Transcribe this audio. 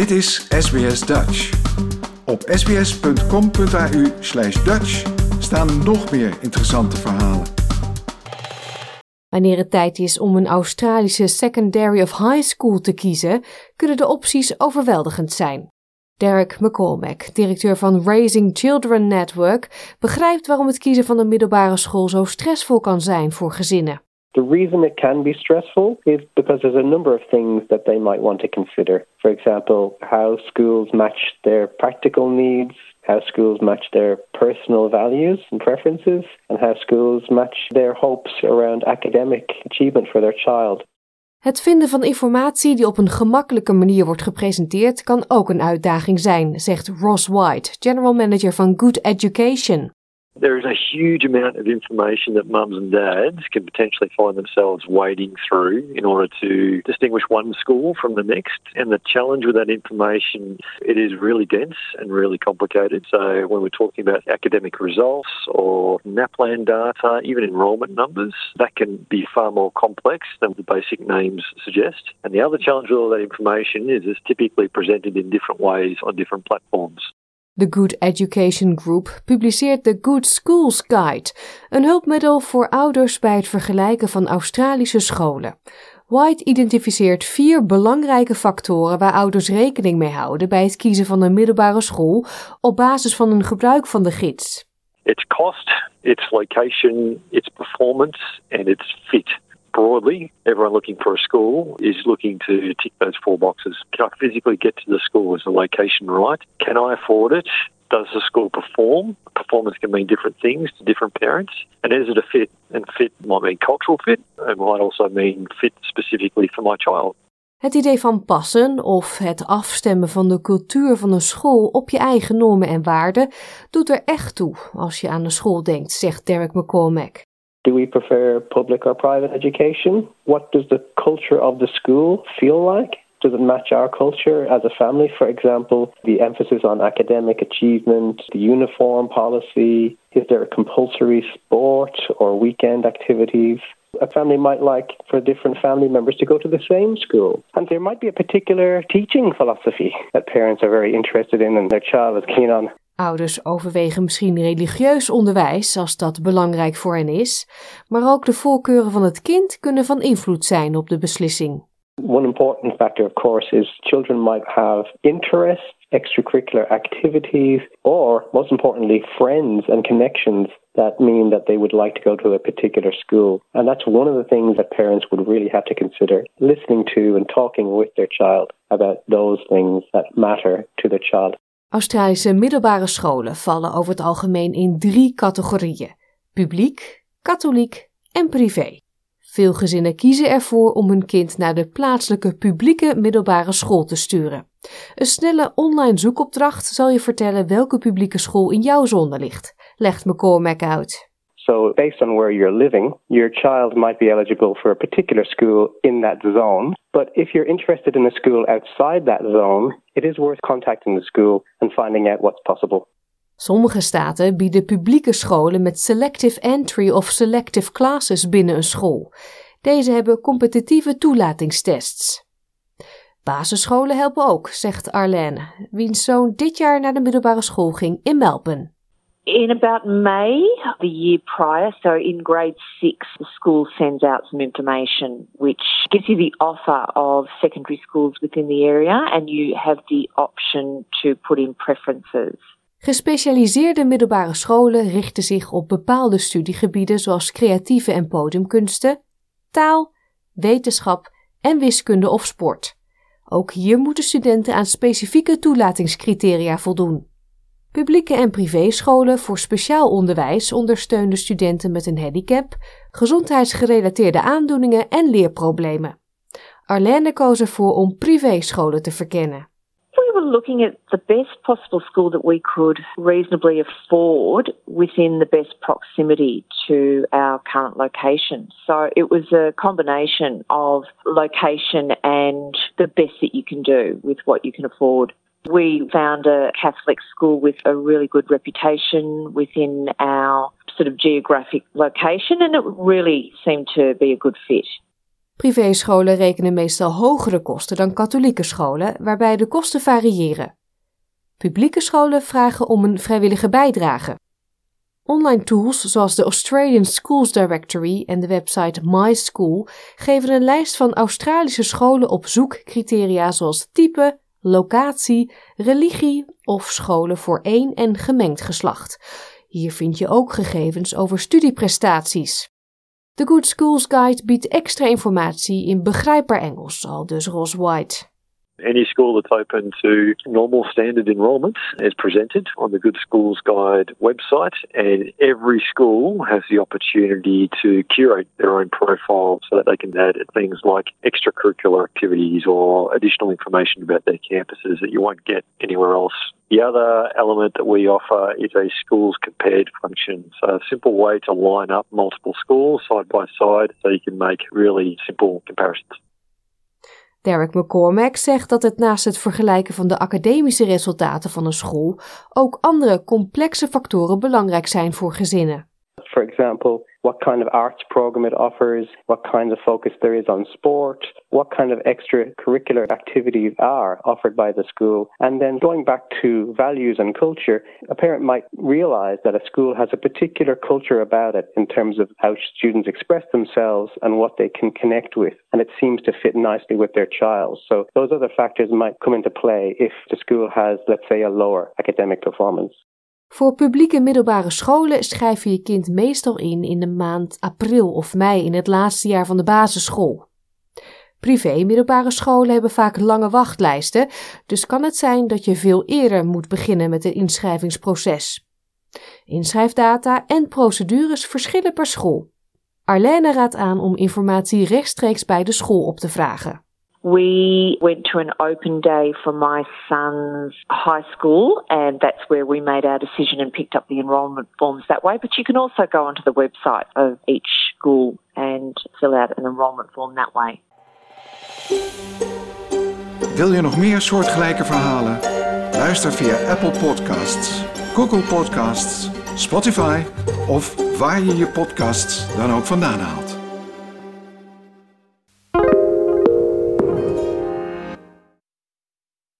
Dit is SBS Dutch. Op sbs.com.au slash Dutch staan nog meer interessante verhalen. Wanneer het tijd is om een Australische secondary of high school te kiezen, kunnen de opties overweldigend zijn. Derek McCormack, directeur van Raising Children Network, begrijpt waarom het kiezen van een middelbare school zo stressvol kan zijn voor gezinnen. The reason it can be stressful is because there's a number of things that they might want to consider. For example, how schools match their practical needs, how schools match their personal values and preferences, and how schools match their hopes around academic achievement for their child. Het vinden van informatie die op een gemakkelijke manier wordt gepresenteerd kan ook een uitdaging zijn, zegt Ross White, general manager van Good Education. There is a huge amount of information that mums and dads can potentially find themselves wading through in order to distinguish one school from the next. And the challenge with that information, it is really dense and really complicated. So when we're talking about academic results or NAPLAN data, even enrolment numbers, that can be far more complex than the basic names suggest. And the other challenge with all that information is it's typically presented in different ways on different platforms. De Good Education Group publiceert de Good Schools Guide, een hulpmiddel voor ouders bij het vergelijken van Australische scholen. White identificeert vier belangrijke factoren waar ouders rekening mee houden bij het kiezen van een middelbare school op basis van een gebruik van de gids. Its cost, its location, its performance and its fit. Broadly, everyone looking for a school is looking to tick those four boxes. Can I physically get to the school? Is the location right? Can I afford it? Does the school perform? Performance can mean different things to different parents. And is it a fit? And fit might mean cultural fit. It might also mean fit specifically for my child. Het idee van passen of het afstemmen van de cultuur van een school op je eigen normen en waarden doet er echt toe als je aan een school denkt, zegt Derek McCormack. Do we prefer public or private education? What does the culture of the school feel like? Does it match our culture as a family? For example, the emphasis on academic achievement, the uniform policy, is there a compulsory sport or weekend activities? A family might like for different family members to go to the same school. And there might be a particular teaching philosophy that parents are very interested in and their child is keen on. Ouders overwegen misschien religieus onderwijs als dat belangrijk voor hen is, maar ook de voorkeuren van het kind kunnen van invloed zijn op de beslissing. One important factor, of course, is children might have interests, extracurricular activities, or most importantly, friends and connections that mean that they would like to go to a particular school. And that's one of the things that parents would really have to consider listening to and talking with their child about those things that matter to their child. Australische middelbare scholen vallen over het algemeen in drie categorieën: publiek, katholiek en privé. Veel gezinnen kiezen ervoor om hun kind naar de plaatselijke publieke middelbare school te sturen. Een snelle online zoekopdracht zal je vertellen welke publieke school in jouw zone ligt, legt McCormack uit. So, based on where you're living, your child might be eligible for a particular school in that zone. But if you're interested in a school outside that zone, it is worth contacting the school and finding out what's possible. Sommige staten bieden publieke scholen met selective entry of selective classes binnen een school. Deze hebben competitieve toelatingstests. Basisscholen helpen ook, zegt Arlene, wiens zoon dit jaar naar de middelbare school ging in Melbourne. In about May, the year prior, so in grade six, the school sends out some information which gives you the offer of secondary schools within the area and you have the option to put in preferences. Gespecialiseerde middelbare scholen richten zich op bepaalde studiegebieden zoals creatieve en podiumkunsten, taal, wetenschap en wiskunde of sport. Ook hier moeten studenten aan specifieke toelatingscriteria voldoen. Publieke en privéscholen voor speciaal onderwijs ondersteunen studenten met een handicap, gezondheidsgerelateerde aandoeningen en leerproblemen. Arlene koos ervoor om privéscholen te verkennen. We were looking at the best possible school that we could reasonably afford within the best proximity to our current location. So it was a combination of location and the best that you can do with what you can afford. We found a Catholic school with a really good reputation within our sort of geographic location, and it really seemed to be a good fit. Privéscholen rekenen meestal hogere kosten dan katholieke scholen, waarbij de kosten variëren. Publieke scholen vragen om een vrijwillige bijdrage. Online tools zoals de Australian Schools Directory en de website My School geven een lijst van Australische scholen op zoekcriteria zoals type, locatie, religie of scholen voor één en gemengd geslacht. Hier vind je ook gegevens over studieprestaties. De Good Schools Guide biedt extra informatie in begrijpbaar Engels, al dus Ross White. Any school that's open to normal standard enrolment is presented on the Good Schools Guide website, and every school has the opportunity to curate their own profile so that they can add things like extracurricular activities or additional information about their campuses that you won't get anywhere else. The other element that we offer is a schools compared function. So, a simple way to line up multiple schools side by side so you can make really simple comparisons. Derek McCormack zegt dat het naast het vergelijken van de academische resultaten van een school ook andere complexe factoren belangrijk zijn voor gezinnen. For example, what kind of arts program it offers, what kind of focus there is on sport, what kind of extracurricular activities are offered by the school. And then going back to values and culture, a parent might realize that a school has a particular culture about it in terms of how students express themselves and what they can connect with. And it seems to fit nicely with their child. So those other factors might come into play if the school has, let's say, a lower academic performance. Voor publieke middelbare scholen schrijf je je kind meestal in in de maand april of mei in het laatste jaar van de basisschool. Privé middelbare scholen hebben vaak lange wachtlijsten, dus kan het zijn dat je veel eerder moet beginnen met het inschrijvingsproces. Inschrijfdata en procedures verschillen per school. Arlene raadt aan om informatie rechtstreeks bij de school op te vragen. We went to an open day for my son's high school, and that's where we made our decision and picked up the enrolment forms that way. But you can also go onto the website of each school and fill out an enrolment form that way. Wil je nog meer soortgelijke verhalen? Luister via Apple Podcasts, Google Podcasts, Spotify of waar je je podcasts dan ook vandaan haalt.